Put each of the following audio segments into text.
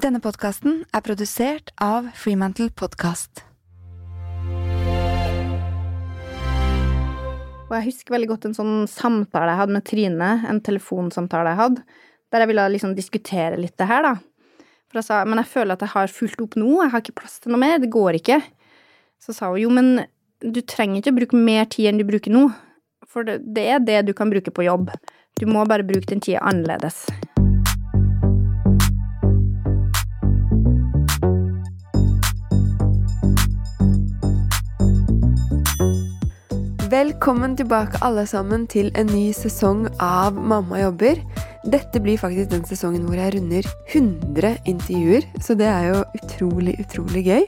Denne podkasten er produsert av Freemantle Podcast. Og jeg husker veldig godt en sånn samtale jeg hadde med Trine, en telefonsamtale jeg hadde, der jeg ville liksom diskutere litt det her, da. For jeg sa men jeg føler at jeg har fulgt opp nå, jeg har ikke plass til noe mer, det går ikke. Så sa hun jo, men du trenger ikke å bruke mer tid enn du bruker nå, for det, er det du kan bruke på jobb. Du må bare bruke den tida annerledes. Velkommen tilbake alle sammen til en ny sesong av Mamma jobber. Dette blir faktisk den sesongen hvor jeg runder 100 intervjuer, så det er jo utrolig, utrolig gøy.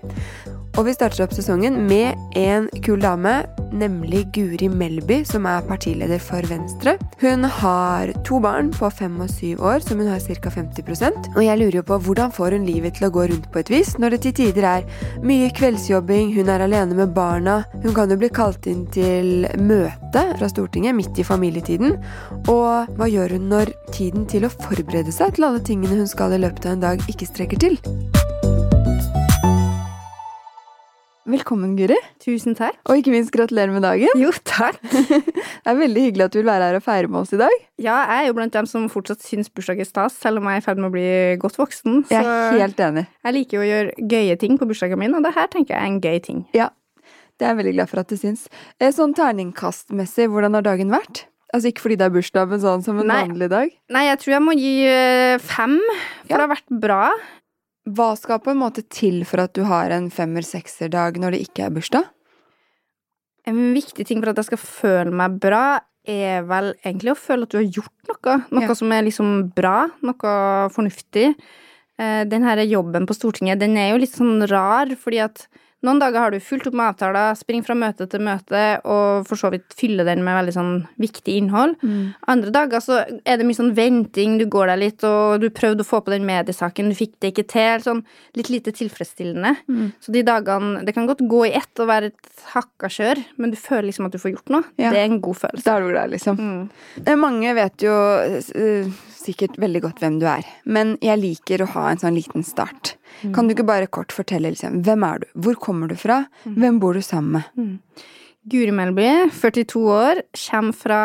Og vi starter opp sesongen med en kul dame, nemlig Guri Melby, som er partileder for Venstre. Hun har to barn på fem og syv år, som hun har ca. 50% Og jeg lurer jo på hvordan får hun livet til å gå rundt på et vis, når det til tider er mye kveldsjobbing, hun er alene med barna, hun kan jo bli kalt inn til møte fra Stortinget midt i familietiden. Og hva gjør hun når tiden til å forberede seg til alle tingene hun skal i løpet av en dag, ikke strekker til? Velkommen, Guri. Tusen takk. Og ikke minst gratulerer med dagen. Jo, takk. Det er veldig hyggelig at du vil være her og feire med oss i dag. Ja, jeg er jo blant dem som fortsatt syns bursdag er stas, selv om jeg er i ferd med å bli godt voksen. Jeg er helt enig. jeg liker jo å gjøre gøye ting på bursdagen min, og det her tenker jeg er en gøy ting. Ja, det er jeg veldig glad for at du syns. Eh, Sånn terningkastmessig, hvordan har dagen vært? Altså ikke fordi det er bursdag, men sånn som en Nei. vanlig dag. Nei, jeg tror jeg må gi eh, fem, for Ja. det har vært bra. Hva skal på en måte til for at du har en femmer-sekser-dag når det ikke er bursdag? En viktig ting for at jeg skal føle meg bra, er vel egentlig å føle at du har gjort noe. Noe Ja. som er liksom bra, noe fornuftig. Eh, Den her jobben på Stortinget, den er jo litt sånn rar, fordi at noen dager har du fulgt opp med avtaler, springer fra møte til møte, og for så vidt fyller den med veldig sånn viktig innhold. Andre dager så er det mye sånn venting, du går deg litt, og du prøvde å få på den mediesaken, du fikk det ikke til. Sånn litt lite tilfredsstillende. Så de dagene Det kan godt gå i ett og være et hakka kjør, men du føler liksom at du får gjort noe. Ja. Det er en god følelse. Da er du glad, liksom. Mm. Eh, Mange vet jo eh, sikkert veldig godt hvem du er, men jeg liker å ha en sånn liten start. Kan du ikke bare kort fortelle liksom, hvem er du, hvor kommer du fra, hvem bor du sammen med? Guri Melby, 42 år, kommer fra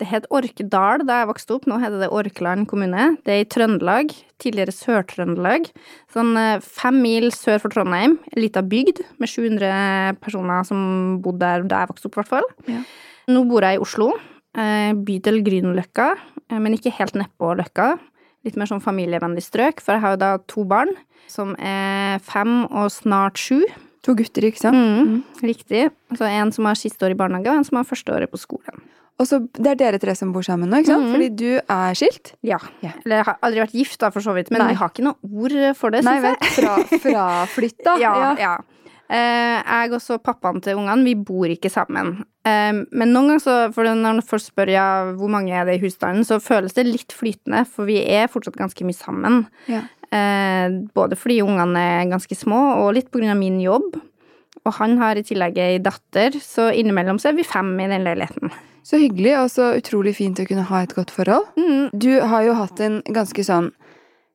det het Orkdal da jeg vokste opp, nå heter det Orkland kommune. Det er i Trøndelag, tidligere Sør-Trøndelag. Sånn eh, fem mil sør for Trondheim, ei lita bygd med 700 personer som bodde der da jeg vokste opp, i hvert fall. Ja. Nå bor jeg i Oslo, eh, bydel Grünerløkka, eh, men ikke helt nedpå Løkka. Litt mer sånn familievennlig strøk, for jeg har jo da to barn, som er fem og snart sju. To gutter, ikke sant? Mm, Riktig. Så en som har siste år i barnehage, og en som har første året på skolen. Og så, det er dere tre som bor sammen nå, ikke sant? Mm. Fordi du er skilt. Ja. Yeah. Eller jeg har aldri vært gift, da, for så vidt, men Nei. vi har ikke noe ord for det, syns jeg. fra, fraflytta. Ja, ja. Eh, jeg og så pappaen til ungene, vi bor ikke sammen. Eh, men noen ganger, så, for når folk spør ja, hvor mange er det i husstanden, så føles det litt flytende, for vi er fortsatt ganske mye sammen. Ja. Eh, både fordi ungene er ganske små, og litt av min jobb. Og han har i tillegg ei datter, så innimellom så er vi fem i den leiligheten. Så hyggelig, og så utrolig fint å kunne ha et godt forhold. Mm, Du har jo hatt en ganske sånn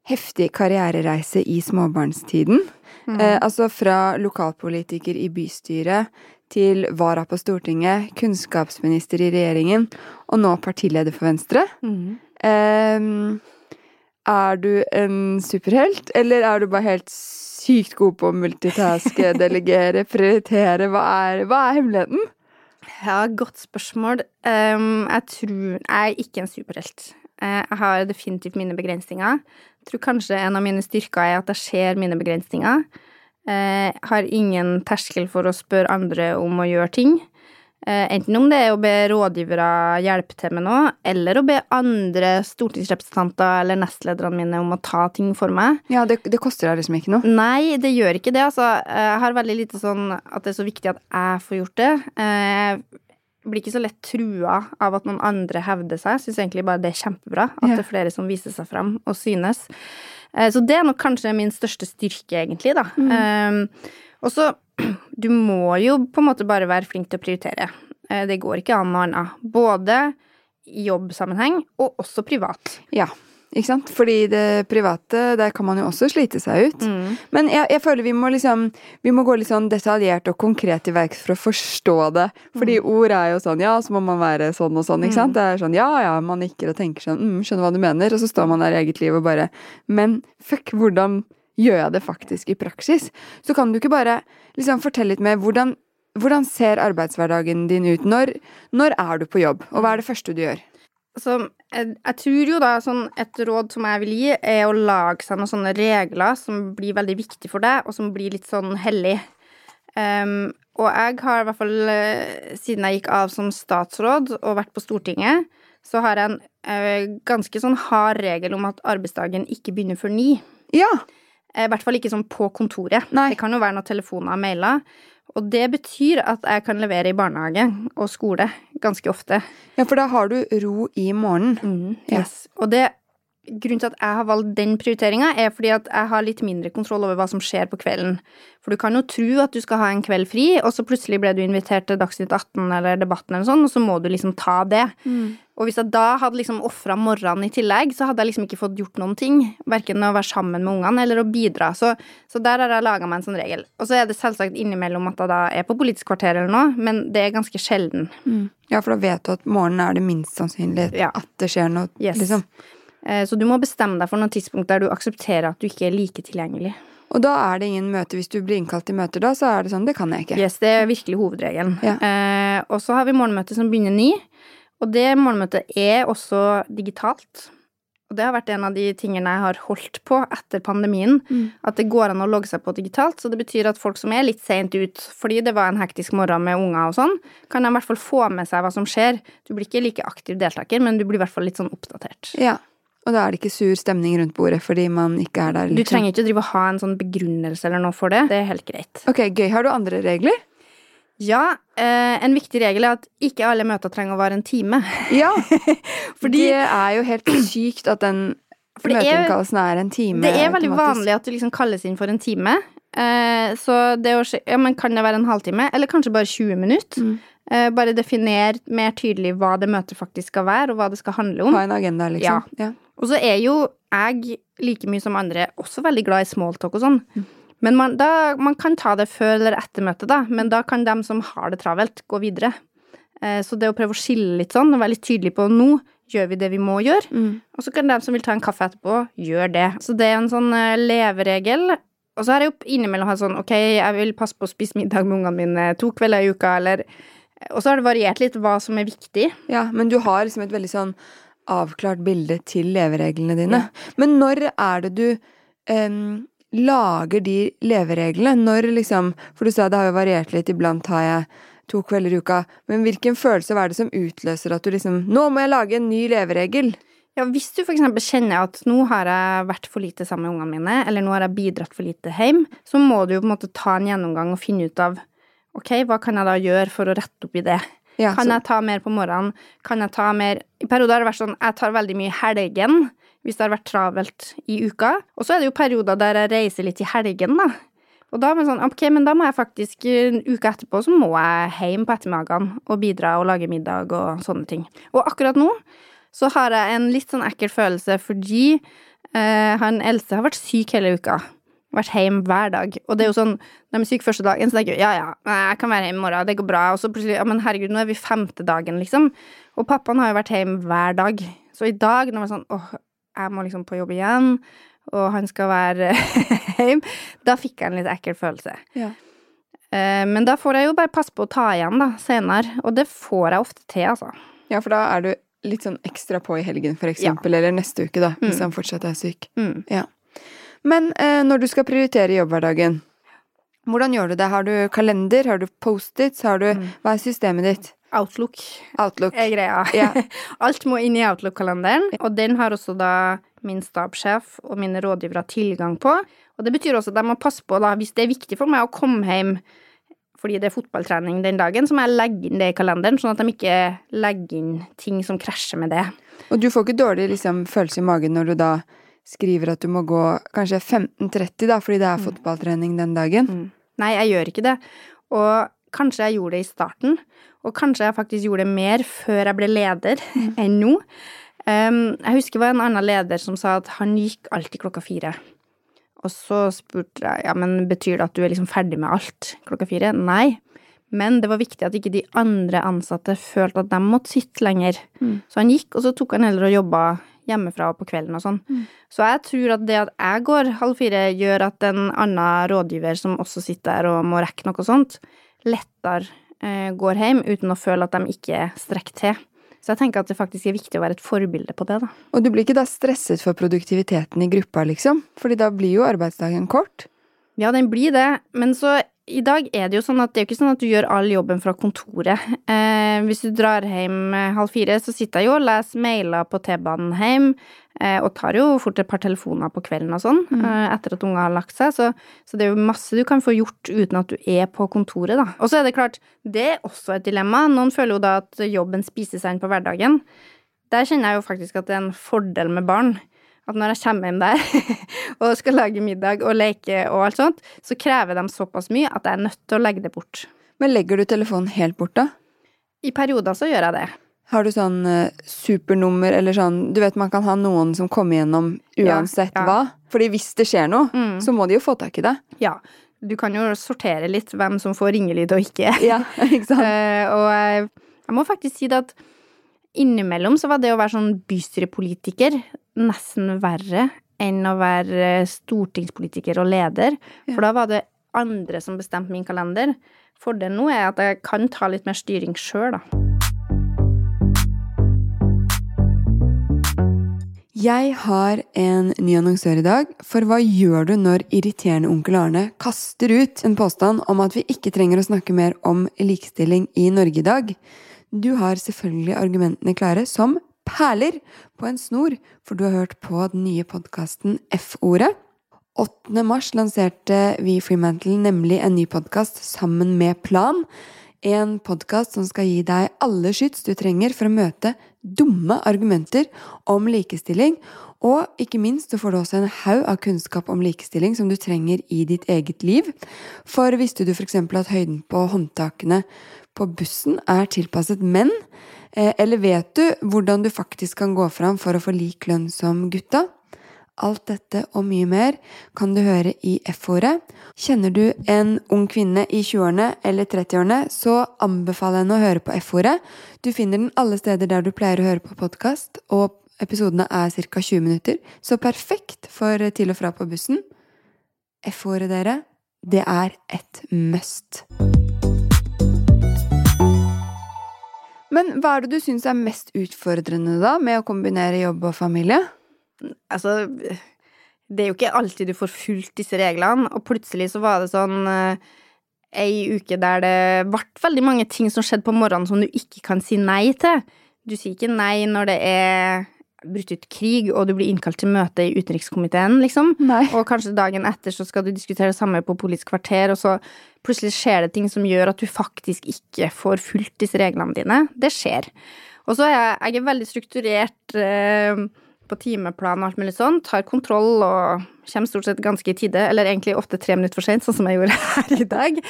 heftig karrierereise i småbarnstiden. Mm. Eh, altså fra lokalpolitiker i bystyret til vara på Stortinget, kunnskapsminister i regjeringen, og nå partileder for Venstre. mm. Ehm, er du en superhelt, eller er du bare helt sykt god på å multitaske, delegere, prioritere? Hva er, hva er hemmeligheten? Ja, godt spørsmål. Um, jeg tror Jeg er ikke en superhelt. Eh, jeg har definitivt mine begrensninger. Jeg tror kanskje en av mine styrker er at jeg ser mine begrensninger. Jeg har ingen terskel for å spørre andre om å gjøre ting. Eh, enten om det er å be rådgivere hjelpe til med noe, eller å be andre stortingsrepresentanter eller nestlederne mine om å ta ting for meg. Ja, det, det koster deg liksom ikke noe. Nei, det gjør ikke det, altså. Jeg har veldig lite sånn at det er så viktig at jeg får gjort det. Jeg blir ikke så lett trua av at noen andre hevder seg. Syns egentlig bare det er kjempebra at Ja. det er flere som viser seg fram og synes. Eh, Så det er nok kanskje min største styrke, egentlig, da. Um, og så Du må jo på en måte bare være flink til å prioritere. Eh, Det går ikke an noe annet. Både i jobbsammenheng og også privat. Ja. Ikke sant? Fordi det private, der kan man jo også slite seg ut. Mm. Men jeg, jeg føler vi må liksom Vi må gå litt sånn detaljert og konkret i verks for å forstå det. Fordi ord er jo sånn Ja, så må man være sånn og sånn, ikke sant? Det er sånn ja ja, man nikker og tenker sånn mm, Skjønner hva du mener. Og så står man der i eget liv og bare Men fuck, hvordan gjør jeg det faktisk i praksis? Så kan du ikke bare liksom fortelle litt mer hvordan hvordan ser arbeidshverdagen din ut? Når, når er du på jobb, og hva er det første du gjør? Så jeg, jeg tror jo da sånn et råd som jeg vil gi, er å lage seg noen sånne regler som blir veldig viktige for deg, og som blir litt sånn hellig. Um, og jeg har i hvert fall, eh, siden jeg gikk av som statsråd og vært på Stortinget, så har jeg en ø, ganske sånn hard regel om at arbeidsdagen ikke begynner før ni. Ja, Eh, I hvert fall ikke sånn på kontoret. Nei. Det kan jo være noen telefoner og mailer. Og det betyr at jeg kan levere i barnehage og skole ganske ofte. ja, for da har du ro i morgenen. Mm, Yes. Og det, grunnen til at jeg har valgt den prioriteringa, er fordi at jeg har litt mindre kontroll over hva som skjer på kvelden. For du kan jo tro at du skal ha en kveld fri, og så plutselig ble du invitert til Dagsnytt 18 eller Debatten eller sånn, og så må du liksom ta det. Og hvis jeg da hadde liksom ofra morgenen i tillegg, så hadde jeg liksom ikke fått gjort noen ting. Verken å være sammen med ungene eller å bidra. Så, så der har jeg laga meg en sånn regel. Og så er det selvsagt innimellom at jeg da er på Politisk kvarter eller noe, men det er ganske sjelden. Ja, for da vet du at morgenen er det minst sannsynlig Ja. at det skjer noe. Yes. Liksom. Eh, Så du må bestemme deg for noen tidspunkt der du aksepterer at du ikke er like tilgjengelig. Og da er det ingen møte. Hvis du blir innkalt til møter da, så er det sånn Det kan jeg ikke. Yes, det er virkelig hovedregelen. Ja. Eh, og så har vi morgenmøte som begynner ni. Og det morgenmøtet er også digitalt. Og det har vært en av de tingene jeg har holdt på etter pandemien. Mm. At det går an å logge seg på digitalt. Så det betyr at folk som er litt seint ut fordi det var en hektisk morgen med unger og sånn, kan de i hvert fall få med seg hva som skjer. Du blir ikke like aktiv deltaker, men du blir i hvert fall litt sånn oppdatert. Ja. Og da er det ikke sur stemning rundt bordet fordi man ikke er der. Du liksom. trenger ikke å drive og ha en sånn begrunnelse eller noe for det. Det er helt greit. Ok, gøy. Har du andre regler? Ja, eh, en viktig regel er at ikke alle møter trenger å vare en time. Ja. Fordi det er jo helt sykt at den møteinnkallelsen er en time. det er veldig automatisk. vanlig at du liksom kalles inn for en time. Eh, så det å se Ja, men kan det være en halvtime? Eller kanskje bare 20 minutter? Mm. Eh, bare definer mer tydelig hva det møtet faktisk skal være, og hva det skal handle om. Ha en agenda, liksom. Ja. Ja. Og så er jo jeg, like mye som andre, også veldig glad i smalltalk og sånn. Mm. Men man, da, man kan ta det før eller etter møtet, da. Men da kan dem som har det travelt, gå videre. Eh, så det å prøve å skille litt sånn, og være litt tydelig på nå gjør vi det vi må gjøre. Mm. Og så kan dem som vil ta en kaffe etterpå, gjøre det. Så det er en sånn eh, leveregel. Og så har jeg jo innimellom hatt sånn ok, jeg vil passe på å spise middag med ungene mine to kvelder i uka, eller Og så har det variert litt hva som er viktig. ja, men du har liksom et veldig sånn avklart bilde til levereglene dine. Ja. Men når er det du um, lager de levereglene? Når liksom For du sa det har jo variert litt, iblant har jeg to kvelder i uka. Men hvilken følelse er det som utløser at du liksom Nå må jeg lage en ny leveregel! Ja, Hvis du f.eks. kjenner at nå har jeg vært for lite sammen med ungene mine, eller nå har jeg bidratt for lite hjem, så må du jo på en måte ta en gjennomgang og finne ut av ok, hva kan jeg da gjøre for å rette opp i det. Ja, Kan jeg ta mer på morgenen? Kan jeg ta mer I perioder har det vært sånn jeg tar veldig mye i helgen hvis det har vært travelt i uka. Og så er det jo perioder der jeg reiser litt i helgen, da. Og da er det sånn, ok, men da må jeg faktisk en uke etterpå så må jeg hjem på ettermiddagen og bidra og lage middag og sånne ting. Og akkurat nå så har jeg en litt sånn ekkel følelse fordi eh, han eldste har vært syk hele uka. Vært hjemme hver dag. Og det er jo sånn, når de er syke første dagen, så tenker jeg ja, ja, jeg kan være hjemme i morgen, det går bra. Og så plutselig, ja, men herregud, nå er vi femte dagen, liksom. Og pappaen har jo vært hjemme hver dag. Så i dag, når man er sånn åh, jeg må liksom på jobb igjen, og han skal være hjemme, da fikk jeg en litt ekkel følelse. Ja. Eh, Men da får jeg jo bare passe på å ta igjen, da, senere. Og det får jeg ofte til, altså. ja, for da er du litt sånn ekstra på i helgen, for eksempel. Eller neste uke, da, hvis Mm. han fortsatt er syk. Mm. Men eh, når du skal prioritere jobbhverdagen, hvordan gjør du det? Har du kalender? Har du Post-its? Har du Mm. Hva er systemet ditt? Outlook Outlook? er greia. Ja. Alt må inn i Outlook-kalenderen, og den har også da min stabssjef og mine rådgivere tilgang på. Og det betyr også at jeg må passe på, da, hvis det er viktig for meg å komme hjem fordi det er fotballtrening den dagen, så må jeg legge inn det i kalenderen, sånn at de ikke legger inn ting som krasjer med det. Og du får ikke dårlig liksom, følelse i magen når du da skriver at du må gå kanskje 15.30 da, fordi det er fotballtrening den dagen? Mm. Nei, jeg gjør ikke det. Og kanskje jeg gjorde det i starten, og kanskje jeg faktisk gjorde det mer før jeg ble leder enn nå. Um, jeg husker det var en annen leder som sa at han gikk alltid klokka fire. Og så spurte jeg ja, men betyr det at du er liksom ferdig med alt klokka fire. Nei. Men det var viktig at ikke de andre ansatte følte at de måtte sitte lenger. Mm. Så han gikk, og så tok han heller og jobba hjemmefra på kvelden og sånn. Mm. Så jeg tror at det at jeg går halv fire, gjør at en annen rådgiver som også sitter der og må rekke noe sånt, lettere eh, går hjem uten å føle at de ikke strekker til. Så jeg tenker at det faktisk er viktig å være et forbilde på det, da. Og du blir ikke da stresset for produktiviteten i gruppa, liksom? Fordi da blir jo arbeidsdagen kort. Ja, den blir det, men så i dag er det jo sånn at det er jo ikke sånn at du gjør all jobben fra kontoret. Eh, hvis du drar hjem eh, halv fire, så sitter jeg jo og leser mailer på T-banen hjem, eh, og tar jo fort et par telefoner på kvelden og sånn, Mm. eh, etter at unger har lagt seg. Så, så det er jo masse du kan få gjort uten at du er på kontoret, da. Og så er det klart, det er også et dilemma. Noen føler jo da at jobben spiser seg inn på hverdagen. Der kjenner jeg jo faktisk at det er en fordel med barn. At når jeg kommer hjem der og skal lage middag og leke og alt sånt, så krever de såpass mye at jeg er nødt til å legge det bort. Men legger du telefonen helt bort, da? I perioder så gjør jeg det. Har du sånn eh, supernummer eller sånn Du vet man kan ha noen som kommer gjennom uansett Ja, ja. hva? Fordi hvis det skjer noe, Mm. så må de jo få tak i det. Ja. Du kan jo sortere litt hvem som får ringelyd og ikke. Ja, ikke sant? Eh, og jeg, jeg må faktisk si det at innimellom så var det å være sånn bystyrepolitiker nesten verre enn å være stortingspolitiker og leder. For da var det andre som bestemte min kalender. Fordelen nå er at jeg kan ta litt mer styring sjøl, da. Jeg har en ny annonsør i dag, for hva gjør du når irriterende onkel Arne kaster ut en påstand om at vi ikke trenger å snakke mer om likestilling i Norge i dag? Du har selvfølgelig argumentene klare som perler på en snor, for du har hørt på den nye podkasten F-ordet. 8. mars lanserte vi Freemantle nemlig en ny podkast sammen med Plan. En podkast som skal gi deg alle skyts du trenger for å møte dumme argumenter om likestilling. Og ikke minst så får du også en haug av kunnskap om likestilling som du trenger i ditt eget liv. For visste du f.eks. at høyden på håndtakene på bussen er tilpasset menn? Eh, Eller vet du hvordan du faktisk kan gå fram for å få lik lønn som gutta? Alt dette og mye mer kan du høre i F-ordet. Kjenner du en ung kvinne i 20-årene eller 30-årene, så anbefaler jeg henne å høre på F-ordet. Du finner den alle steder der du pleier å høre på podkast, og episodene er ca. 20 minutter, så perfekt for til og fra på bussen. F-ordet, dere, det er et must. Men hva er det du syns er mest utfordrende da, med å kombinere jobb og familie? Altså, det er jo ikke alltid du får fulgt disse reglene, og plutselig så var det sånn eh, ei uke der det ble veldig mange ting som skjedde på morgenen som du ikke kan si nei til. Du sier ikke nei når det er brutt ut krig, og du blir innkalt til møte i utenrikskomiteen, liksom. Nei. Og kanskje dagen etter så skal du diskutere det samme på Politisk kvarter, og så plutselig skjer det ting som gjør at du faktisk ikke får fulgt disse reglene dine. Det skjer. Og så er jeg, jeg er veldig strukturert eh, på timeplan og alt mulig sånn. Tar kontroll og kommer stort sett ganske i tide, eller egentlig ofte tre minutter for sent, sånn som jeg gjorde her i dag.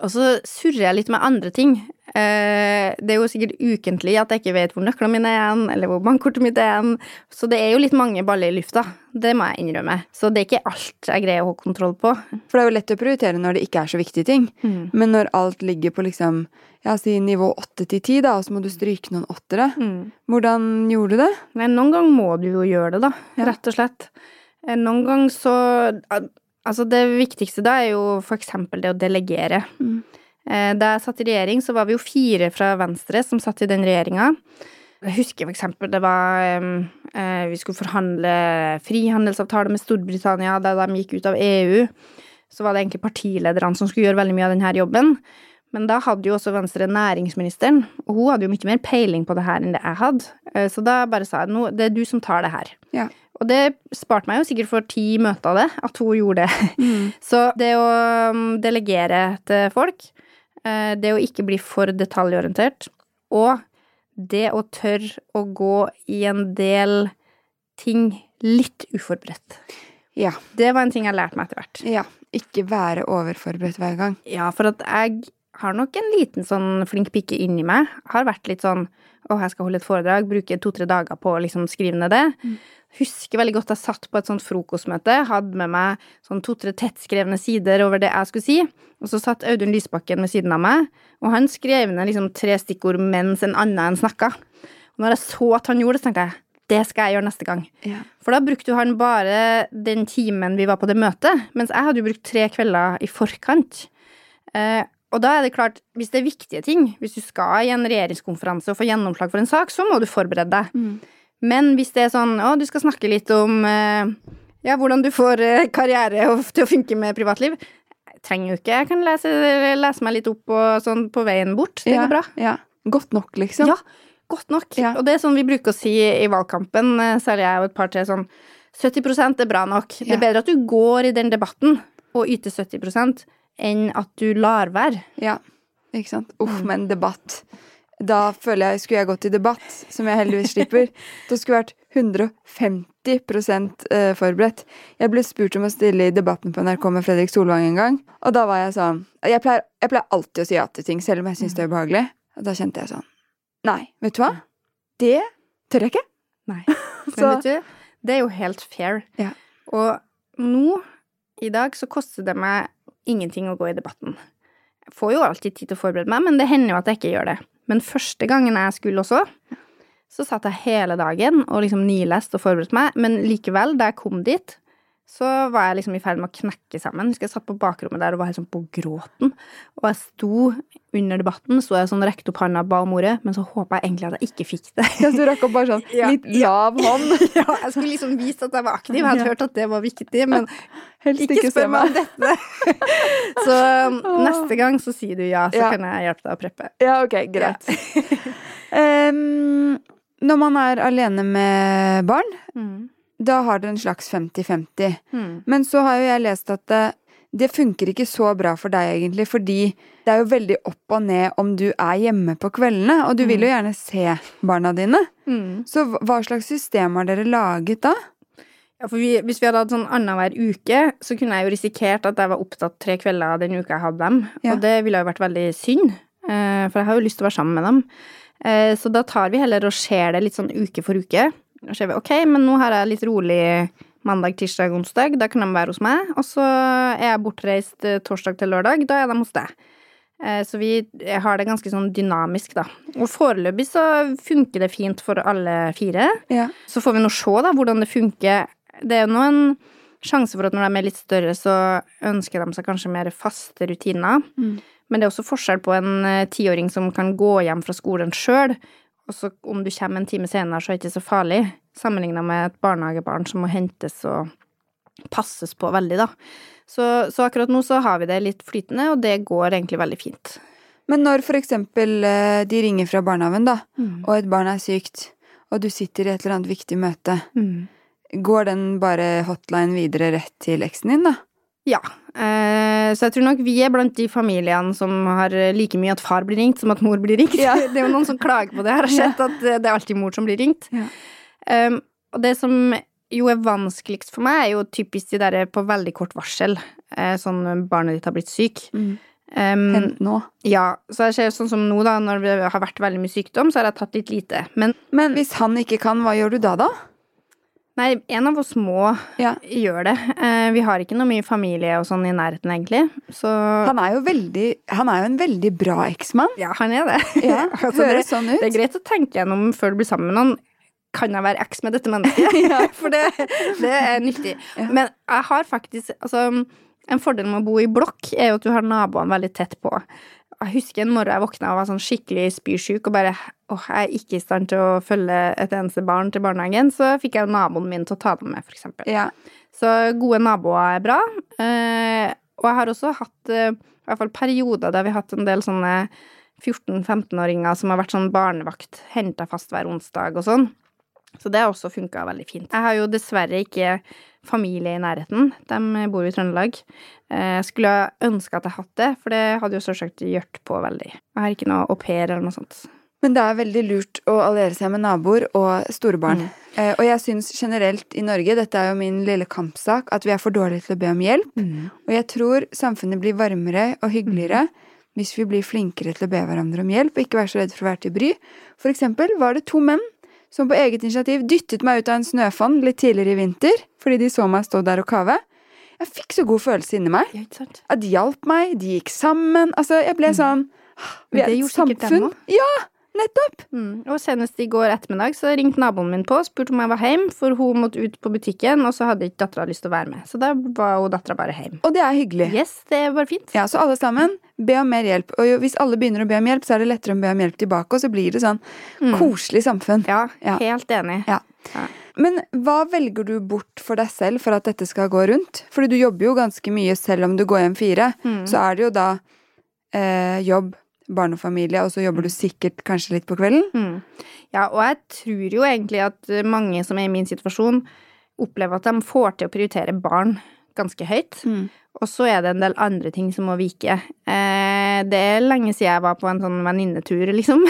Og så surrer jeg litt med andre ting. Eh, det er jo sikkert ukentlig at jeg ikke vet hvor nøklene mine er igjen, eller hvor bankkortet mitt er igjen. Så det er jo litt mange baller i lufta. Det må jeg innrømme. Så det er ikke alt jeg greier å ha kontroll på. For det er jo lett å prioritere når det ikke er så viktige ting. Mm. Men når alt ligger på liksom, ja, si nivå åtte til ti, da, og så må du stryke noen åttere. Hvordan gjorde du det? Men noen ganger må du jo gjøre det, da. Rett og slett. Eh, Noen ganger så Altså, det viktigste da er jo for eksempel det å delegere. Mm. Eh, Da jeg satt i regjering, så var vi jo fire fra Venstre som satt i den regjeringa. Jeg husker for eksempel det var eh, Vi skulle forhandle frihandelsavtale med Storbritannia da de gikk ut av EU. Så var det egentlig partilederne som skulle gjøre veldig mye av denne jobben. Men da hadde jo også Venstre næringsministeren, og hun hadde jo mye mer peiling på det her enn det jeg hadde. Eh, Så da bare sa jeg nå, det er du som tar det her. Ja. Og det sparte meg jo sikkert for ti møter av det, at hun gjorde det. Mm. Så det å um, delegere til folk, eh, det å ikke bli for detaljorientert, og det å tørre å gå i en del ting litt uforberedt. Ja. Det var en ting jeg lærte meg etter hvert. ja. Ikke være overforberedt hver gang. Ja, for at jeg har nok en liten sånn flink pike inni meg. Har vært litt sånn Å, jeg skal holde et foredrag, bruke to-tre dager på å liksom skrive ned det. Husker veldig godt jeg satt på et sånt frokostmøte, hadde med meg sånn to-tre tettskrevne sider over det jeg skulle si, og så satt Audun Lysbakken ved siden av meg, og han skrev ned liksom tre stikkord mens en annen enn snakka. Og når jeg så at han gjorde det, så tenkte jeg det skal jeg gjøre neste gang. Ja. For da brukte han bare den timen vi var på det møtet, mens jeg hadde jo brukt tre kvelder i forkant. Eh, og da er det klart, hvis det er viktige ting, hvis du skal i en regjeringskonferanse og få gjennomslag for en sak, så må du forberede deg. Mm. Men hvis det er sånn å, du skal snakke litt om eh, ja, hvordan du får eh, karriere og, til å funke med privatliv, jeg trenger jo ikke. Jeg kan lese, lese meg litt opp og sånn på veien bort. Det ja, går bra. Ja. Godt nok, liksom. Ja, godt nok. Ja. Og det er sånn vi bruker å si i valgkampen, eh, særlig jeg og et par til, sånn 70% er bra nok. Det er bedre at du går i den debatten og yter 70 enn at du lar være. Ja, ikke sant. Uff, men debatt. Da føler jeg, Skulle jeg gått i debatt, som jeg heldigvis slipper, da skulle jeg vært 150 eh, forberedt. Jeg ble spurt om å stille i Debatten på NRK med Fredrik Solvang en gang, og da var jeg sånn Jeg pleier, jeg pleier alltid å si ja til ting, selv om jeg syns det er ubehagelig. Og da kjente jeg sånn Nei, vet du hva? Det tør jeg ikke. Nei. Men vet du, det er jo helt fair. Ja. Og nå, i dag, så koster det meg ingenting å gå i debatten. Jeg får jo alltid tid til å forberede meg, men det hender jo at jeg ikke gjør det. Men første gangen jeg skulle også, så satt jeg hele dagen og liksom nilest og forberedte meg, men likevel, da jeg kom dit, så var jeg liksom i ferd med å knekke sammen. Jeg Husker jeg satt på bakrommet der og var helt sånn på gråten. Og jeg sto under debatten, så jeg sånn rekte opp handa og ba om ordet, men så håpa jeg egentlig at jeg ikke fikk det. Ja, så rakk opp bare sånn Ja. litt lav hånd. Ja, jeg skulle liksom vise at jeg var aktiv. Jeg hadde hørt at det var viktig, men Helst ikke ikke spør meg om dette. Så um, neste gang så sier du ja, så Ja. kan jeg hjelpe deg å preppe. Ja, ok, greit. um, når man er alene med barn, da har dere en slags 50-50. Mm. Men så har jo jeg lest at det, det funker ikke så bra for deg, egentlig, fordi det er jo veldig opp og ned om du er hjemme på kveldene, og du vil jo gjerne se barna dine. Mm. Så hva slags system har dere laget da? Ja, for vi, Hvis vi hadde hatt sånn annenhver uke, så kunne jeg jo risikert at jeg var opptatt tre kvelder den uka jeg hadde dem. Ja. Og det ville jo vært veldig synd, eh, for jeg har jo lyst til å være sammen med dem. Eh, Så da tar vi heller og ser det litt sånn uke for uke. Da ser vi ok, men nå har jeg litt rolig mandag, tirsdag, onsdag. Da kan de være hos meg. Og så er jeg bortreist eh, torsdag til lørdag. Da er de hos deg. Eh, Så vi har det ganske sånn dynamisk, da. Og foreløpig så funker det fint for alle fire. Ja. Så får vi nå se da hvordan det funker. Det er jo nå en sjanse for at når de er litt større, så ønsker de seg kanskje mer faste rutiner. Mm. Men det er også forskjell på en eh, tiåring som kan gå hjem fra skolen sjøl, og så om du kommer en time senere, så er det ikke så farlig, sammenligna med et barnehagebarn som må hentes og passes på veldig, da. Så, så akkurat nå så har vi det litt flytende, og det går egentlig veldig fint. Men når for eksempel eh, de ringer fra barnehagen, da, Mm. og et barn er sykt, og du sitter i et eller annet viktig møte, Mm. går den bare hotline videre rett til eksen din, da? Ja. Eh, så jeg tror nok vi er blant de familiene som har like mye at far blir ringt, som at mor blir ringt. Ja. Det er jo noen som klager på det. Jeg har sett at det er alltid mor som blir ringt. Ja. Um, og det som jo er vanskeligst for meg, er jo typisk de derre på veldig kort varsel. Eh, sånn barnet ditt har blitt syk. Um, Hent nå. ja, så jeg ser sånn som nå, da, når det har vært veldig mye sykdom, så har jeg tatt litt lite. Men Men hvis han ikke kan, hva gjør du da, da? Nei, en av oss må Ja. gjøre det. Eh, vi har ikke noe mye familie og sånn i nærheten, egentlig. Så Han er jo veldig Han er jo en veldig bra eksmann. Ja, han er det. Ja, Altså, det, høres sånn ut. det er greit å tenke gjennom før du blir sammen med noen. Kan jeg være eks med dette mennesket? ja. For det, det er nyttig. Men jeg har faktisk altså, En fordel med å bo i blokk er jo at du har naboene veldig tett på. Jeg husker en morgen jeg våkna og var sånn skikkelig spysjuk og bare åh, jeg er ikke i stand til å følge et eneste barn til barnehagen. Så fikk jeg naboen min til å ta dem med, eksempel. Ja. Så gode naboer er bra. Eh, og jeg har også hatt eh, i hvert fall perioder der vi har hatt en del sånne 14-15-åringer som har vært sånn barnevakt, henta fast hver onsdag og sånn. Så det har også funka veldig fint. Jeg har jo dessverre ikke familie i nærheten. De bor i Trøndelag. Eh, Jeg skulle ønske at jeg hadde det, for det hadde jo selvsagt hjulpet på veldig. Jeg har ikke noe au pair eller noe sånt. Men det er veldig lurt å alliere seg med naboer og store barn. Mm. Eh, og jeg syns generelt i Norge, dette er jo min lille kampsak, at vi er for dårlige til å be om hjelp. Mm. Og jeg tror samfunnet blir varmere og hyggeligere hvis vi blir flinkere til å be hverandre om hjelp og ikke være så redd for å være til bry. For eksempel var det to menn som på eget initiativ dyttet meg ut av en snøfonn litt tidligere i vinter fordi de så meg stå der og kave. Jeg fikk så god følelse inni meg. Ja? At de hjalp meg, de gikk sammen. Altså, jeg ble sånn Vi er et samfunn. Ja, nettopp! Mm. Og senest i går ettermiddag så ringte naboen min på og spurte om jeg var hjemme, for hun måtte ut på butikken, og så hadde ikke dattera lyst til å være med. Så da var hun dattera bare hjemme. Og det er hyggelig. Yes, det var fint. Ja, Så alle sammen, be om mer hjelp. Og hvis alle begynner å be om hjelp, så er det lettere å be om hjelp tilbake, og så blir det sånn Mm. koselig samfunn. Ja, Ja. helt enig. Ja. Ja. Men hva velger du bort for deg selv for at dette skal gå rundt? Fordi du jobber jo ganske mye selv om du går hjem fire. Mm. Så er det jo da eh, jobb, barn og så jobber du sikkert kanskje litt på kvelden. Mm. Ja, og jeg tror jo egentlig at mange som er i min situasjon, opplever at de får til å prioritere barn ganske høyt. Og så er det en del andre ting som må vike. Eh, det er lenge siden jeg var på en sånn venninnetur, liksom.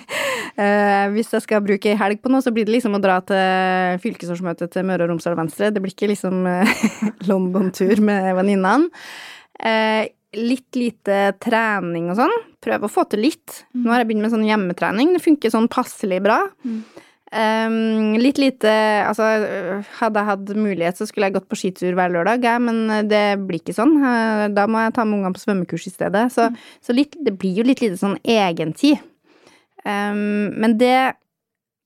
eh, hvis jeg skal bruke ei helg på noe, så blir det liksom å dra til fylkesårsmøtet til Møre og Romsdal Venstre. Det blir ikke liksom eh, London-tur med venninnene. Eh, litt lite trening og sånn. Prøve å få til litt. Nå har jeg begynt med sånn hjemmetrening. Det funker sånn passelig bra. Um, litt lite Altså, hadde jeg hatt mulighet, så skulle jeg gått på skitur hver lørdag, jeg, men det blir ikke sånn. Eh, Da må jeg ta med ungene på svømmekurs i stedet. Så, så litt, det blir jo litt lite sånn egentid. Um, men det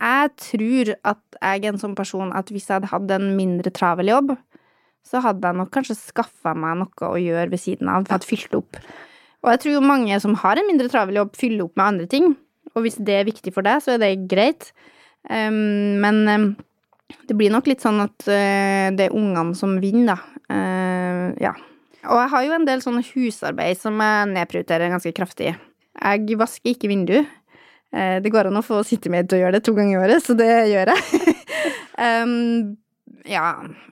Jeg tror at jeg er en sånn person at hvis jeg hadde hatt en mindre travel jobb, så hadde jeg nok kanskje skaffa meg noe å gjøre ved siden av. Hadde fylt opp. Og jeg tror jo mange som har en mindre travel jobb, fyller opp med andre ting. Og hvis det er viktig for deg, så er det greit. Um, men um, det blir nok litt sånn at uh, det er ungene som vinner, da. Uh, ja. Og jeg har jo en del sånne husarbeid som jeg nedprioriterer ganske kraftig. Jeg vasker ikke vindu. Uh, det går an å få sitte med til å gjøre det to ganger i året, så det gjør jeg. um, ja.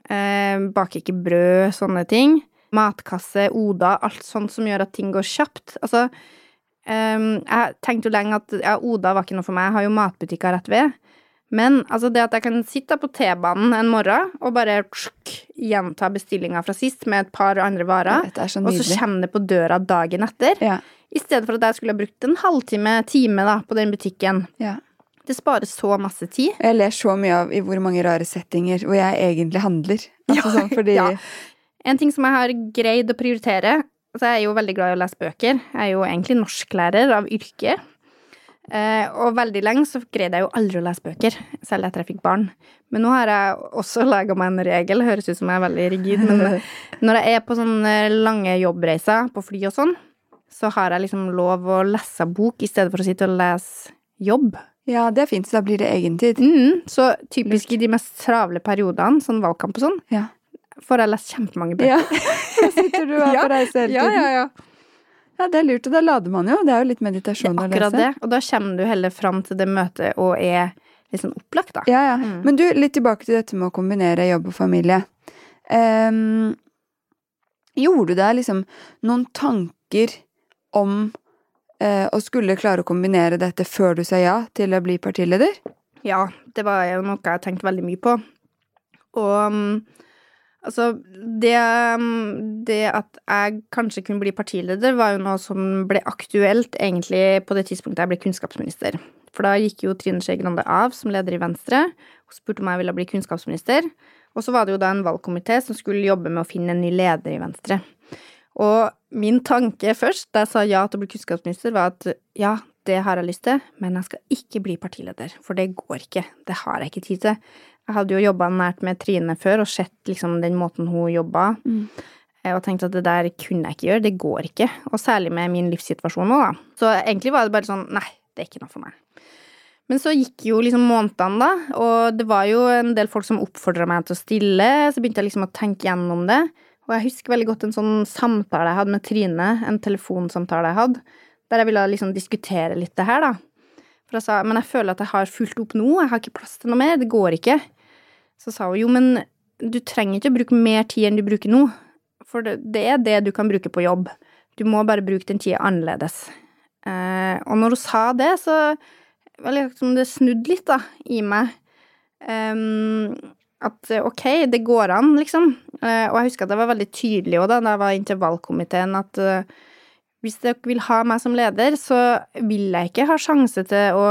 eh, baker ikke brød, sånne ting. Matkasse, Oda, alt sånt som gjør at ting går kjapt. Altså, eh, jeg tenkte jo lenge at ja, Oda var ikke noe for meg, jeg har jo matbutikker rett ved. Men altså det at jeg kan sitte på T-banen en morgen og bare tsk, gjenta bestillinga fra sist med et par andre varer, er så og så kommer det på døra dagen etter, Ja, i stedet for at jeg skulle ha brukt en halvtime, time da, på den butikken. ja. Det sparer så masse tid. Jeg ler så mye av i hvor mange rare settinger hvor jeg egentlig handler. Altså Ja, sånn fordi ja. En ting som jeg har greid å prioritere altså Jeg er jo veldig glad i å lese bøker. Jeg er jo egentlig norsklærer av yrke. Eh, og veldig lenge så greide jeg jo aldri å lese bøker, selv etter jeg fikk barn. Men nå har jeg også laga meg en regel, høres ut som jeg er veldig rigid, men når jeg er på sånne lange jobbreiser på fly og sånn, så har jeg liksom lov å lese bok i stedet for å sitte og lese jobb. Ja, det er fint, så da blir det egentid. Mm, så typisk i de mest travle periodene, sånn valgkamp og sånn, Ja. får jeg lest kjempemange bøker. ja. Da sitter du og er Ja. på reise hele tiden. ja, ja. Ja, det er lurt, og da lader man jo. Det er jo litt meditasjon å Akkurat lese. det. Og da kommer du heller fram til det møtet og er litt sånn opplagt, da. Ja, ja. Mm. Men du, litt tilbake til dette med å kombinere jobb og familie. Um, gjorde du deg liksom noen tanker om eh, å skulle klare å kombinere dette før du sa ja til å bli partileder? Ja, det var jo noe jeg tenkte veldig mye på. Og mm, altså det, mm, det at jeg kanskje kunne bli partileder, var jo noe som ble aktuelt egentlig på det tidspunktet jeg ble kunnskapsminister. For da gikk jo Trine Skei Grande av som leder i Venstre og spurte om jeg ville bli kunnskapsminister. Og så var det jo da en valgkomité som skulle jobbe med å finne en ny leder i Venstre. Og min tanke først, da jeg sa ja til å bli kunnskapsminister, var at ja, det har jeg lyst til, men jeg skal ikke bli partileder, for det går ikke. Det har jeg ikke tid til. Jeg hadde jo jobba nært med Trine før og sett liksom den måten hun jobba, Mm. og tenkte at det der kunne jeg ikke gjøre, det går ikke. Og særlig med min livssituasjon nå, da. Så egentlig var det bare sånn, nei, det er ikke noe for meg. Men så gikk jo liksom månedene, da, og det var jo en del folk som oppfordra meg til å stille, så begynte jeg liksom å tenke gjennom det. Og jeg husker veldig godt en sånn samtale jeg hadde med Trine, en telefonsamtale jeg hadde, der jeg ville liksom diskutere litt det her, da. For jeg sa men jeg føler at jeg har fulgt opp nå, jeg har ikke plass til noe mer, det går ikke. Så sa hun jo, men du trenger ikke å bruke mer tid enn du bruker nå, for det, er det du kan bruke på jobb. Du må bare bruke den tida annerledes. Eh, og når hun sa det, så var det liksom det snudd litt, da, i meg. Ehm, at eh, ok, det går an, liksom. Eh, og jeg husker at jeg var veldig tydelig også, da, da jeg var intervallkomiteen, at eh, hvis dere vil ha meg som leder, så vil jeg ikke ha sjanse til å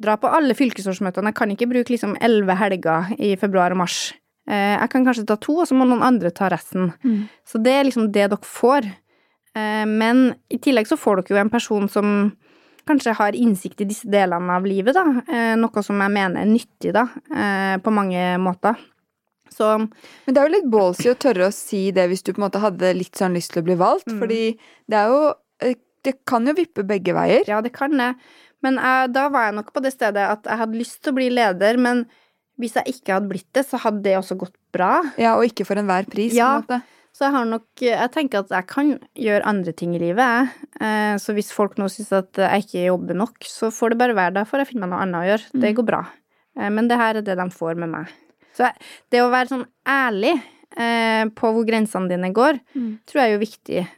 dra på alle fylkesårsmøtene. Jeg kan ikke bruke liksom elleve helger i februar og mars. Jeg kan kanskje ta to, og så må noen andre ta resten. Mm. Så det er liksom det dere får. Men i tillegg så får dere jo en person som kanskje har innsikt i disse delene av livet, da. Eh, noe som jeg mener er nyttig, da, på mange måter. Så Men det er jo litt ballsy å tørre å si det hvis du på en måte hadde litt sånn lyst til å bli valgt, Mm. fordi det er jo Det kan jo vippe begge veier. Ja, det kan det. Men jeg, da var jeg nok på det stedet at jeg hadde lyst til å bli leder, men hvis jeg ikke hadde blitt det, så hadde det også gått bra. Ja, og ikke for enhver pris, Ja. på en måte. Så jeg har nok Jeg tenker at jeg kan gjøre andre ting i livet, jeg. Eh, Så hvis folk nå syns at jeg ikke jobber nok, så får det bare være. Da får jeg finne meg noe annet å gjøre. Det går bra. Eh, Men det her er det de får med meg. Så det å være sånn ærlig eh, på hvor grensene dine går, Mm. tror jeg er jo viktig.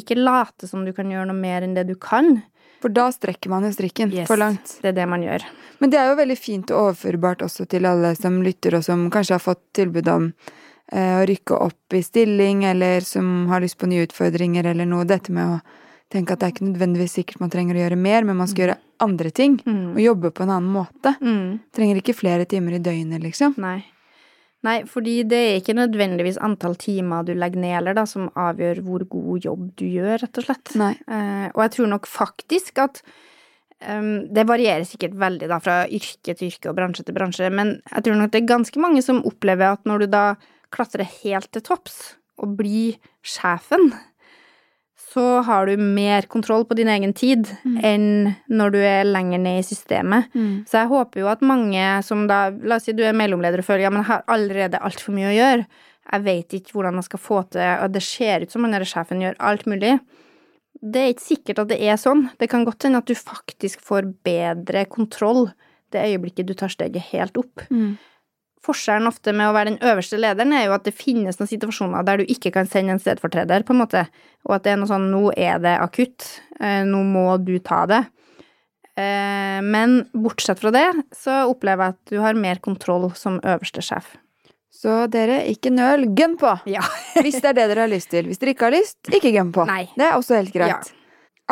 Ikke late som du kan gjøre noe mer enn det du kan. For da strekker man jo strikken Yes. for langt. Det er det man gjør. Men det er jo veldig fint og overførbart også til alle som lytter, og som kanskje har fått tilbud om å rykke opp i stilling, eller som har lyst på nye utfordringer, eller noe. Dette med å tenke at det er ikke nødvendigvis sikkert man trenger å gjøre mer, men man skal gjøre andre ting. Mm. Og jobbe på en annen måte. Mm. Trenger ikke flere timer i døgnet, liksom. Nei. Nei, fordi det er ikke nødvendigvis antall timer du legger ned eller da, som avgjør hvor god jobb du gjør, rett og slett. Nei. Eh, og jeg tror nok faktisk at um, Det varierer sikkert veldig da, fra yrke til yrke og bransje til bransje, men jeg tror nok det er ganske mange som opplever at når du da klatrer helt til topps og blir sjefen, så har du mer kontroll på din egen tid enn når du er lenger ned i systemet. Mm. Så jeg håper jo at mange som da La oss si du er mellomleder og føler ja, men jeg har allerede altfor mye å gjøre. Jeg vet ikke hvordan jeg skal få til Og det ser ut som han sjefen gjør alt mulig. Det er ikke sikkert at det er sånn. Det kan godt hende at du faktisk får bedre kontroll det øyeblikket du tar steget helt opp. Mm. Forskjellen ofte med å være den øverste lederen er jo at det finnes noen situasjoner der du ikke kan sende en stedfortreder, på en måte, og at det er noe sånn nå er det akutt, eh, nå må du ta det. Eh, Men bortsett fra det så opplever jeg at du har mer kontroll som øverste sjef. Så dere, ikke nøl. Gønn på! Ja. Hvis det er det dere har lyst til. Hvis dere ikke har lyst, ikke gønn på. Nei. Det er også helt greit. Ja.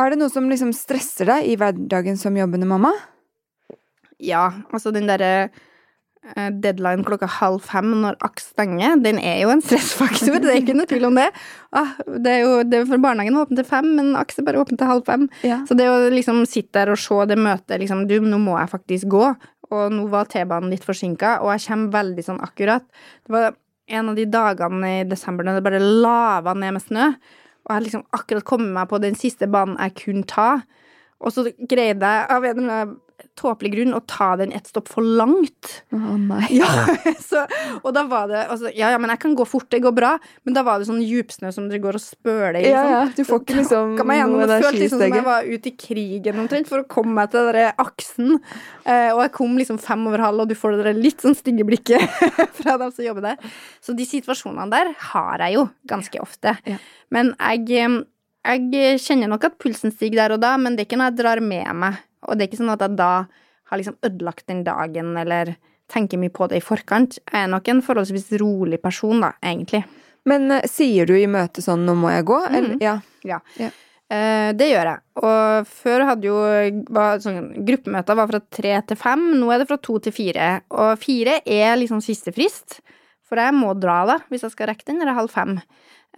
Er det noe som liksom stresser deg i hverdagen som jobbende mamma? Ja, altså den derre deadline klokka halv fem når AKS stenger, den er jo en stressfaktor. Det er ikke noe tvil om det. Ah, det er jo det er for barnehagen er åpen til fem, men AKS er bare åpen til halv fem. Ja. Så det å liksom sitte der og se det møtet liksom, Du, nå må jeg faktisk gå. Og nå var T-banen litt forsinka, og jeg kommer veldig sånn akkurat. Det var en av de dagene i desember når det bare lava ned med snø. Og jeg hadde liksom akkurat kommet meg på den siste banen jeg kunne ta. Og så greide jeg av en eller annen tåpelig grunn å ta den et stopp for langt. Å nei. Ja, så, og da var det altså, Ja, ja, men jeg kan gå fort, det går bra. Men da var det sånn djupsnø som dere går og spøler i. Ja, liksom. ja. Du får ikke liksom noe gjennom, noe Det føltes liksom som jeg var ute i krigen omtrent for å komme meg til den aksen. Eh, og jeg kom liksom fem over halv, og du får det litt sånn stygge blikket fra dem som jobber der. Så de situasjonene der har jeg jo ganske ofte. Ja. Men jeg, eh, jeg kjenner nok at pulsen stiger der og da, men det er ikke noe jeg drar med meg. Og det er ikke sånn at jeg da har liksom ødelagt den dagen, eller tenker mye på det i forkant. Jeg er nok en forholdsvis rolig person, da, egentlig. Men uh, sier du i møte sånn 'nå må jeg gå'? Eller? Mhm. Ja. Ja. Ja. Uh, det gjør jeg. Og før hadde jo var, sånn, Gruppemøter var fra tre til fem, nå er det fra to til fire. Og fire er liksom siste frist, for jeg må dra da, hvis jeg skal rekke den, eller halv fem.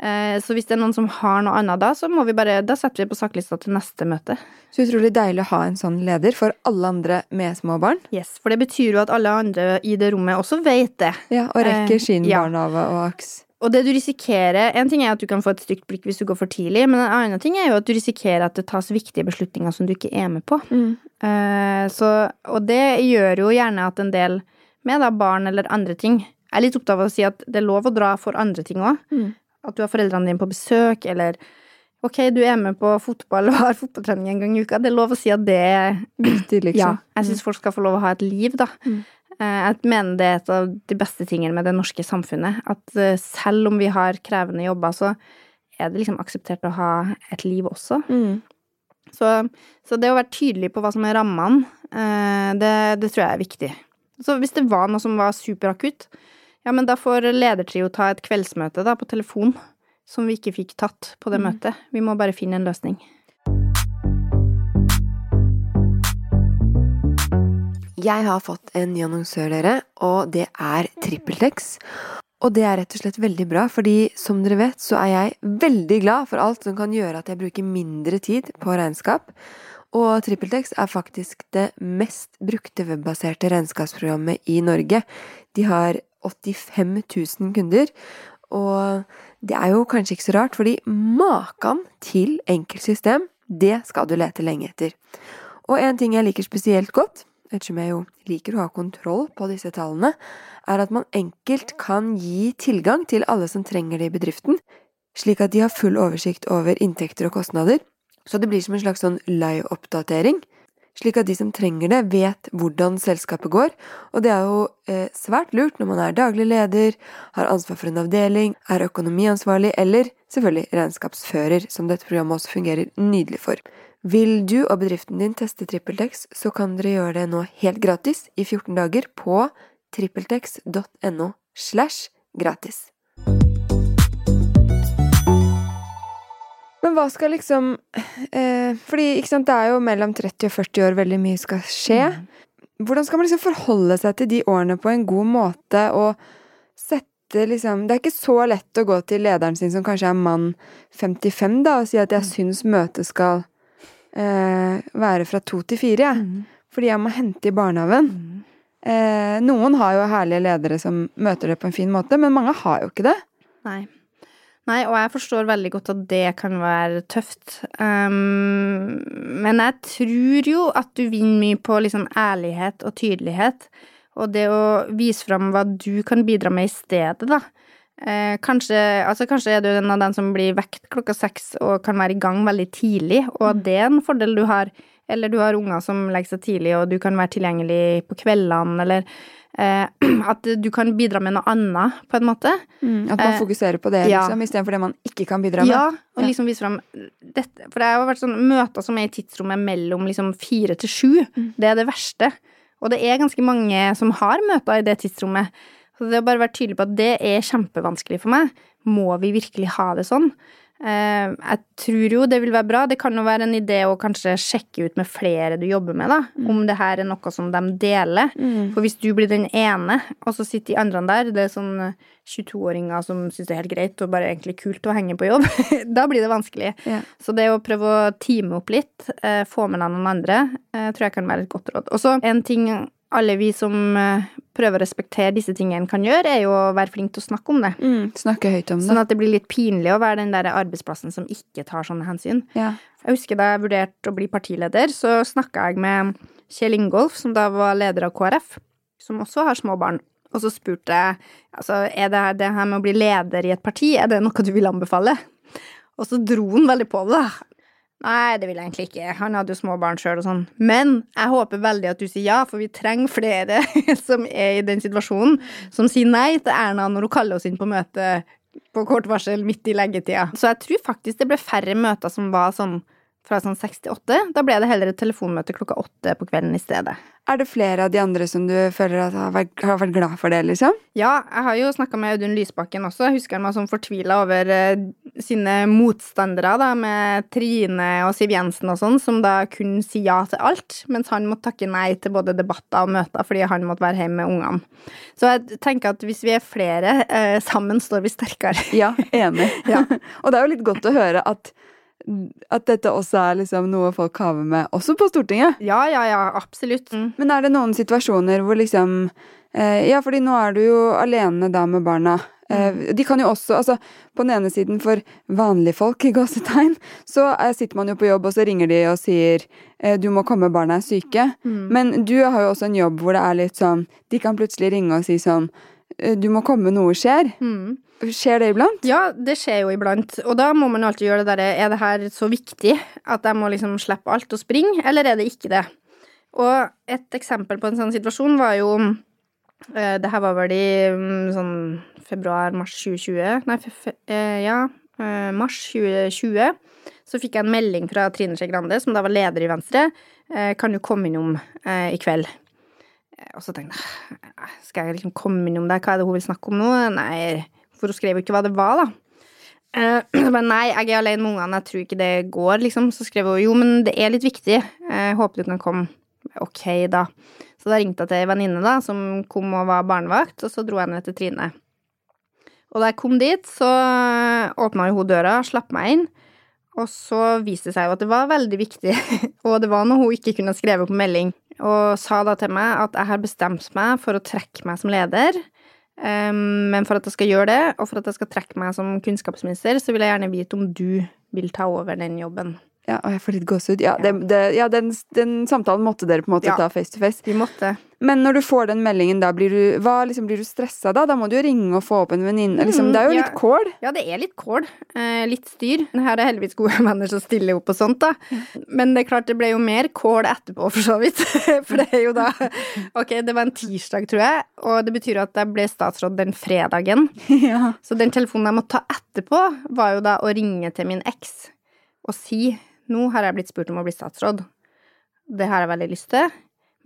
Eh, så hvis det er noen som har noe annet da, så må vi bare, da setter vi på saklista til neste møte. Så utrolig deilig å ha en sånn leder for alle andre med små barn. Yes, For det betyr jo at alle andre i det rommet også vet det. Ja, Og rekker Eh, sin ja. barnehage og aks. Og det du risikerer En ting er at du kan få et stygt blikk hvis du går for tidlig, men en annen ting er jo at du risikerer at det tas viktige beslutninger som du ikke er med på. Mm. Eh, så, og det gjør jo gjerne at en del med da barn eller andre ting Jeg er litt opptatt av å si at det er lov å dra for andre ting òg. Mm. At du har foreldrene dine på besøk, eller ok, du er med på fotball og har fotballtrening en gang i uka. Det er lov å si at det er Viktig, Ja, liksom. jeg syns folk skal få lov å ha et liv, da. Mm. Eh, Jeg mener det er et av de beste tingene med det norske samfunnet. At eh, selv om vi har krevende jobber, så er det liksom akseptert å ha et liv også. Mm. Så, så det å være tydelig på hva som er rammene, eh, det, det tror jeg er viktig. Så hvis det var noe som var superakutt, ja, men da får ledertrio ta et kveldsmøte, da, på telefon, som vi ikke fikk tatt på det mm. møtet. Vi må bare finne en løsning. Jeg har fått en ny annonsør, dere, og det er TrippelTex. Og det er rett og slett veldig bra, fordi som dere vet, så er jeg veldig glad for alt som kan gjøre at jeg bruker mindre tid på regnskap. Og TrippelTex er faktisk det mest brukte webbaserte regnskapsprogrammet i Norge. De har 85 000 kunder, og det er jo kanskje ikke så rart, fordi maken til enkeltsystem, det skal du lete lenge etter. Og en ting jeg liker spesielt godt, ettersom jeg jo liker å ha kontroll på disse tallene, er at man enkelt kan gi tilgang til alle som trenger det i bedriften, slik at de har full oversikt over inntekter og kostnader, så det blir som en slags sånn live-oppdatering, slik at de som trenger det, vet hvordan selskapet går, og det er jo eh, svært lurt når man er daglig leder, har ansvar for en avdeling, er økonomiansvarlig eller selvfølgelig regnskapsfører, som dette programmet også fungerer nydelig for. Vil du og bedriften din teste TrippelTex, så kan dere gjøre det nå helt gratis i 14 dager på trippeltex.no slash gratis. Men hva skal liksom eh, Fordi ikke sant, det er jo mellom 30 og 40 år veldig mye skal skje. Hvordan skal man liksom forholde seg til de årene på en god måte og sette liksom Det er ikke så lett å gå til lederen sin som kanskje er mann 55, da, og si at jeg syns møtet skal eh, være fra to til fire, jeg. Mm. Fordi jeg må hente i barnehagen. Eh, noen har jo herlige ledere som møter det på en fin måte, men mange har jo ikke det. Nei. Nei, og jeg forstår veldig godt at det kan være tøft. Um, men jeg tror jo at du vinner mye på liksom ærlighet og tydelighet. Og det å vise fram hva du kan bidra med i stedet, da. Eh, kanskje, altså kanskje er du en av dem som blir vekt klokka seks og kan være i gang veldig tidlig, og det er en fordel du har. Eller du har unger som legger seg tidlig, og du kan være tilgjengelig på kveldene, eller at du kan bidra med noe annet, på en måte. At man Eh, fokuserer på det, ja. liksom, istedenfor det man ikke kan bidra med. Ja, og liksom vise fram dette. For det har jo vært sånn møter som er i tidsrommet mellom liksom fire til sju. Mm. Det er det verste. Og det er ganske mange som har møter i det tidsrommet. Så det å bare være tydelig på at det er kjempevanskelig for meg. Må vi virkelig ha det sånn? Eh, jeg tror jo det vil være bra. Det kan jo være en idé å kanskje sjekke ut med flere du jobber med, da. Om det her er noe som de deler. Mm. For hvis du blir den ene, og så sitter de andre der, det er sånn eh, 22-åringer som syns det er helt greit og bare egentlig kult å henge på jobb, da blir det vanskelig. Yeah. Så det å prøve å teame opp litt, eh, få med deg noen andre, eh, tror jeg kan være et godt råd. Og så en ting alle vi som eh, prøver å respektere disse tingene kan gjøre, er jo å være flink til å snakke om det. Mm, snakke høyt om det. Sånn at det blir litt pinlig å være den der arbeidsplassen som ikke tar sånne hensyn. Ja. Jeg husker da jeg vurderte å bli partileder, så snakka jeg med Kjell Ingolf, som da var leder av KrF, som også har små barn. Og så spurte jeg altså, er det, det her med å bli leder i et parti, er det noe du vil anbefale? Og så dro han veldig på det. Nei, det vil jeg egentlig ikke. Han hadde jo små barn sjøl og sånn. Men jeg håper veldig at du sier ja, for vi trenger flere som er i den situasjonen, som sier nei til Erna når hun kaller oss inn på møte på kort varsel midt i leggetida. Så jeg tror faktisk det ble færre møter som var sånn fra sånn 68. Da ble det heller et telefonmøte klokka åtte på kvelden i stedet. Er det flere av de andre som du føler at har vært, har vært glad for det, liksom? Ja, jeg har jo snakka med Audun Lysbakken også. Jeg husker han var sånn fortvila over eh, sine motstandere, da, med Trine og Siv Jensen og sånn, som da kunne si ja til alt, mens han måtte takke nei til både debatter og møter fordi han måtte være hjemme med ungene. Så jeg tenker at hvis vi er flere, eh, sammen står vi sterkere. Ja, enig. Ja. og det er jo litt godt å høre at, at dette også er liksom noe folk haver med, også på Stortinget. Ja, ja, ja, absolutt. Mm. Men er det noen situasjoner hvor liksom eh, Ja, fordi nå er du jo alene da med barna. Eh, de kan jo også, altså På den ene siden for vanlige folk, i gåsetegn, så eh, sitter man jo på jobb, og så ringer de og sier eh, du må komme, barna er syke. Mm. Men du har jo også en jobb hvor det er litt sånn De kan plutselig ringe og si sånn du må komme, noe skjer. Mm. Skjer det iblant? Ja, det skjer jo iblant. Og da må man alltid gjøre det derre Er det her så viktig at jeg må liksom slippe alt og springe, eller er det ikke det? Og et eksempel på en sånn situasjon var jo Det her var vel i mm, sånn februar-mars 2020 Nei, fe, eh, ja. eh, mars 2020. Så fikk jeg en melding fra Trine Skei Grande, som da var leder i Venstre. Eh, kan du komme innom eh, i kveld? Eh, Og så tenkte jeg "Eh, Skal jeg liksom komme innom der? Hva er det hun vil snakke om nå? Nei, for hun skrev jo ikke hva det var, da. Men nei, jeg er alene med ungene, jeg tror ikke det går, liksom. Så skrev hun jo, men det er litt viktig. Jeg håper du kan komme. Ok, da. Så da ringte jeg til ei venninne da, som kom og var barnevakt, og så dro jeg ned til Trine. Og da jeg kom dit, så åpna jo hun døra, slapp meg inn. Og så viste det seg jo at det var veldig viktig, og det var noe hun ikke kunne skrevet på melding, og sa da til meg at jeg har bestemt meg for å trekke meg som leder. Um, men for at jeg skal gjøre det, og for at jeg skal trekke meg som kunnskapsminister, så vil jeg gjerne vite om du vil ta over den jobben. Ja, og jeg får litt gåsehud. Ja, det, det, ja den, den, samtalen måtte dere på en måte Ja. ta face to face. Vi måtte. Men når du får den meldingen, da blir du, hva, liksom, blir du stressa da? Da må du jo ringe og få opp en venninne. Liksom, det er jo Mm, ja. litt kål. Ja, det er litt kål. Eh, litt styr. Her er heldigvis gode venner som stiller opp og sånt, da. Men det er klart det ble jo mer kål etterpå, for så vidt. For det er jo da Ok, det var en tirsdag, tror jeg, og det betyr at jeg ble statsråd den fredagen. ja. Så den telefonen jeg måtte ta etterpå, var jo da å ringe til min eks og si nå har jeg blitt spurt om å bli statsråd. Det har jeg veldig lyst til,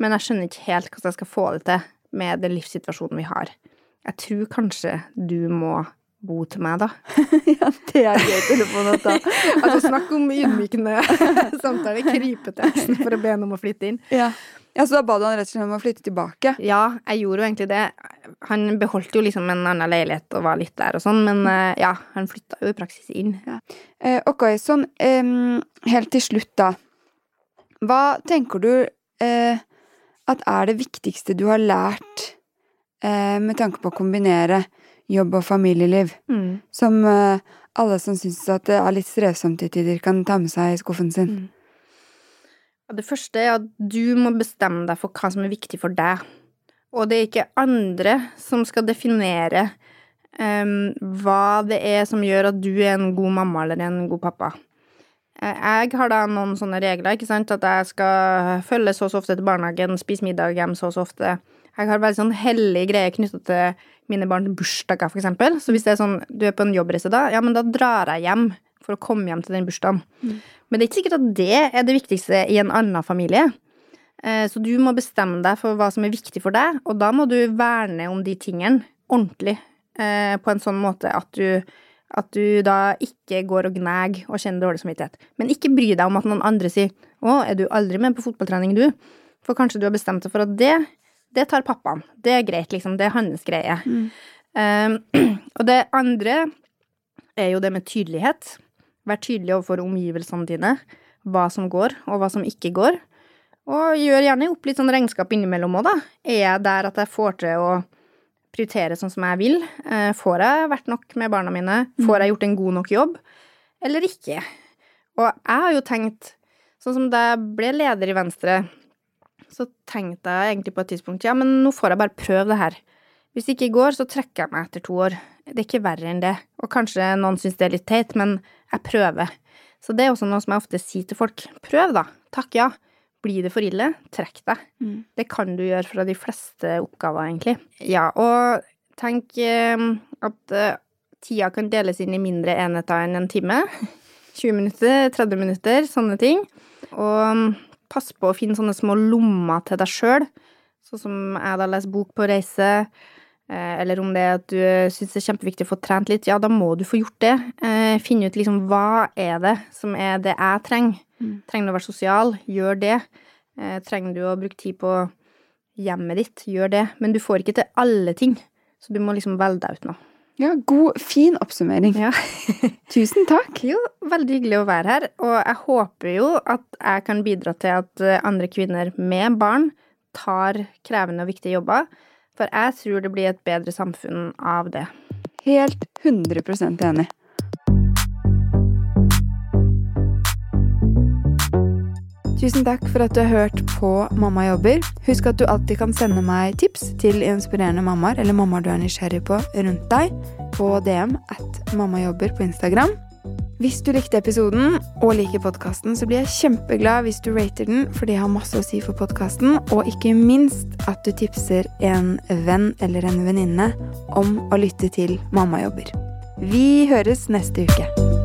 men jeg skjønner ikke helt hvordan jeg skal få det til med den livssituasjonen vi har. Jeg tror kanskje du må bo til meg, da. ja, det er gøy telefon å ta. Altså, snakk om ydmykende samtale. Krype til for å be henne om å flytte inn. Ja. ja, Så da ba du han rett og slett om å flytte tilbake? Ja, jeg gjorde jo egentlig det. Han beholdt jo liksom en annen leilighet og var litt der og sånn, men eh, ja, han flytta jo i praksis inn. Eh, ok, sånn em, helt til slutt, da. Hva tenker du eh, at er det viktigste du har lært eh, med tanke på å kombinere jobb og familieliv? Mm. Som eh, alle som syns at det er litt strevsomt til tider, kan ta med seg i skuffen sin. Mm. Ja, Det første er at du må bestemme deg for hva som er viktig for deg. Og det er ikke andre som skal definere um, hva det er som gjør at du er en god mamma eller en god pappa. Eh, Jeg har da noen sånne regler, ikke sant, at jeg skal følge så og så ofte til barnehagen, spise middag hjem så og så ofte. Jeg har veldig sånn hellig greie knytta til mine barns bursdager, eksempel. Så hvis det er sånn, du er på en jobbreise da, ja, men da drar jeg hjem for å komme hjem til den bursdagen. Men det er ikke sikkert at det er det viktigste i en annen familie. Eh, Så du må bestemme deg for hva som er viktig for deg, og da må du verne om de tingene ordentlig. eh, På en sånn måte at du, at du da ikke går og gnager og kjenner dårlig samvittighet. Men ikke bry deg om at noen andre sier 'Å, er du aldri med på fotballtrening, du?' For kanskje du har bestemt deg for at det, det tar pappaen. Det er greit, liksom. Det er hans greie. Eh, og det andre er jo det med tydelighet. Vær tydelig overfor omgivelsene dine. Hva som går, og hva som ikke går. Og gjør gjerne opp litt sånn regnskap innimellom òg, da. Er jeg der at jeg får til å prioritere sånn som jeg vil? Eh, Får jeg vært nok med barna mine? Får jeg gjort en god nok jobb? Eller ikke? Og jeg har jo tenkt Sånn som da jeg ble leder i Venstre, så tenkte jeg egentlig på et tidspunkt ja, men nå får jeg bare prøve det her. Hvis det ikke går, så trekker jeg meg etter to år. Det er ikke verre enn det. Og kanskje noen syns det er litt teit, men jeg prøver. Så det er også noe som jeg ofte sier til folk. Prøv, da. Takk ja. Blir det for ille, trekk deg. Mm. Det kan du gjøre fra de fleste oppgaver, egentlig. Ja, og tenk eh, at eh, tida kan deles inn i mindre enheter enn en time. 20 minutter, 30 minutter, sånne ting. Og pass på å finne sånne små lommer til deg sjøl. Sånn som jeg da leser bok på reise, eh, eller om det er at du syns det er kjempeviktig å få trent litt, ja, da må du få gjort det. Eh, Finne ut liksom hva er det som er det jeg trenger. Mm. Trenger du å være sosial? Gjør det. Eh, Trenger du å bruke tid på hjemmet ditt? Gjør det. Men du får ikke til alle ting, så du må liksom velge deg ut noe. Ja, god, fin oppsummering. Ja. Tusen takk. Jo, veldig hyggelig å være her, og jeg håper jo at jeg kan bidra til at eh, andre kvinner med barn tar krevende og viktige jobber, for jeg tror det blir et bedre samfunn av det. Helt 100% enig. Tusen takk for at du har hørt på Mamma jobber. Husk at du alltid kan sende meg tips til inspirerende mammaer eller mammaer du er nysgjerrig på rundt deg, på DM at mammajobber på Instagram. Hvis du likte episoden og liker podkasten, så blir jeg kjempeglad hvis du rater den, for det har masse å si for podkasten, og ikke minst at du tipser en venn eller en venninne om å lytte til Mammajobber. Vi høres neste uke.